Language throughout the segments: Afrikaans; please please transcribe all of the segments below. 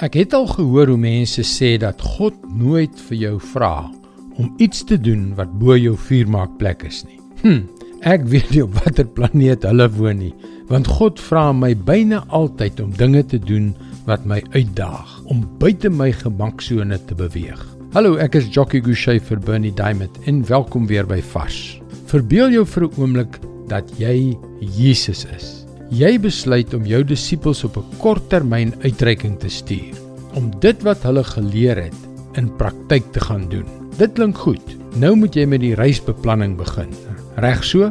Ek het al gehoor hoe mense sê dat God nooit vir jou vra om iets te doen wat bo jou vuurmaakplek is nie. Hm, ek weet nie op watter planeet hulle woon nie, want God vra my byna altyd om dinge te doen wat my uitdaag, om buite my gemaksone te beweeg. Hallo, ek is Jockey Gouchee vir Bernie Diamond en welkom weer by Vars. Verbeel jou vir 'n oomblik dat jy Jesus is. Jy besluit om jou disippels op 'n korttermyn uitreiking te stuur om dit wat hulle geleer het in praktyk te gaan doen. Dit klink goed. Nou moet jy met die reisbeplanning begin. Reg so?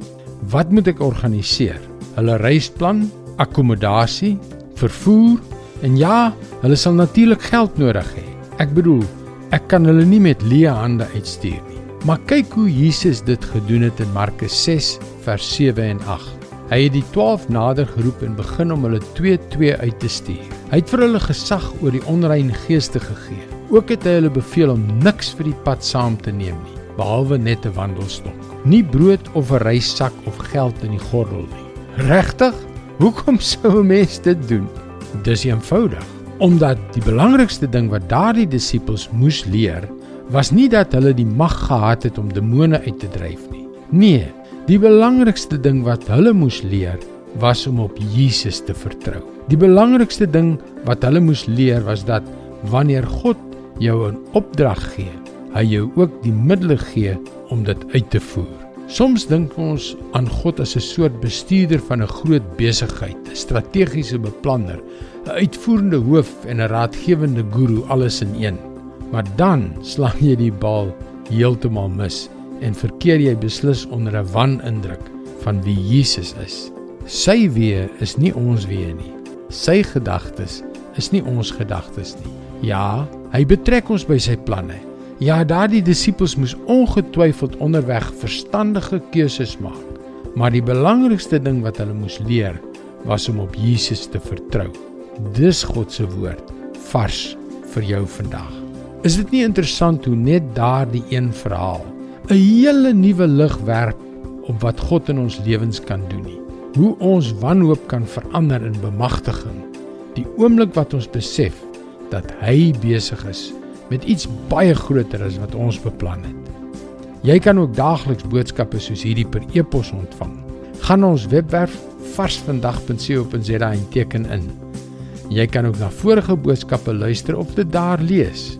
Wat moet ek organiseer? Hulle reisplan, akkommodasie, vervoer en ja, hulle sal natuurlik geld nodig hê. Ek bedoel, ek kan hulle nie met leë hande uitstuur nie. Maar kyk hoe Jesus dit gedoen het in Markus 6 vers 7 en 8. Hy het die 12 nader geroep en begin om hulle 2-2 uit te stuur. Hy het vir hulle gesag oor die onrein geeste gegee. Ook het hy hulle beveel om niks vir die pad saam te neem nie, behalwe net 'n wandelstok. Nie brood of 'n reissak of geld in die gordel nie. Regtig? Hoekom sou 'n mens dit doen? Dis eenvoudig. Omdat die belangrikste ding wat daardie disippels moes leer, was nie dat hulle die mag gehad het om demone uit te dryf nie. Nee, Die belangrikste ding wat hulle moes leer was om op Jesus te vertrou. Die belangrikste ding wat hulle moes leer was dat wanneer God jou 'n opdrag gee, hy jou ook die middele gee om dit uit te voer. Soms dink ons aan God as 'n soort bestuurder van 'n groot besigheid, 'n strategiese beplanner, 'n uitvoerende hoof en 'n raadgewende guru alles in een. Maar dan slaan jy die bal heeltemal mis en verkeer jy beslis onder 'n wanindruk van wie Jesus is. Sy weë is nie ons weë nie. Sy gedagtes is nie ons gedagtes nie. Ja, hy betrek ons by sy planne. Ja, daardie disippels moes ongetwyfeld onderweg verstandige keuses maak. Maar die belangrikste ding wat hulle moes leer, was om op Jesus te vertrou. Dis God se woord vars vir jou vandag. Is dit nie interessant hoe net daardie een verhaal 'n hele nuwe lig werp op wat God in ons lewens kan doen nie. Hoe ons wanhoop kan verander in bemagtiging. Die oomblik wat ons besef dat hy besig is met iets baie groter as wat ons beplan het. Jy kan ook daagliks boodskappe soos hierdie per e-pos ontvang. Gaan ons webwerf varsvandag.co.za en teken in. Jy kan ook na vorige boodskappe luister of dit daar lees.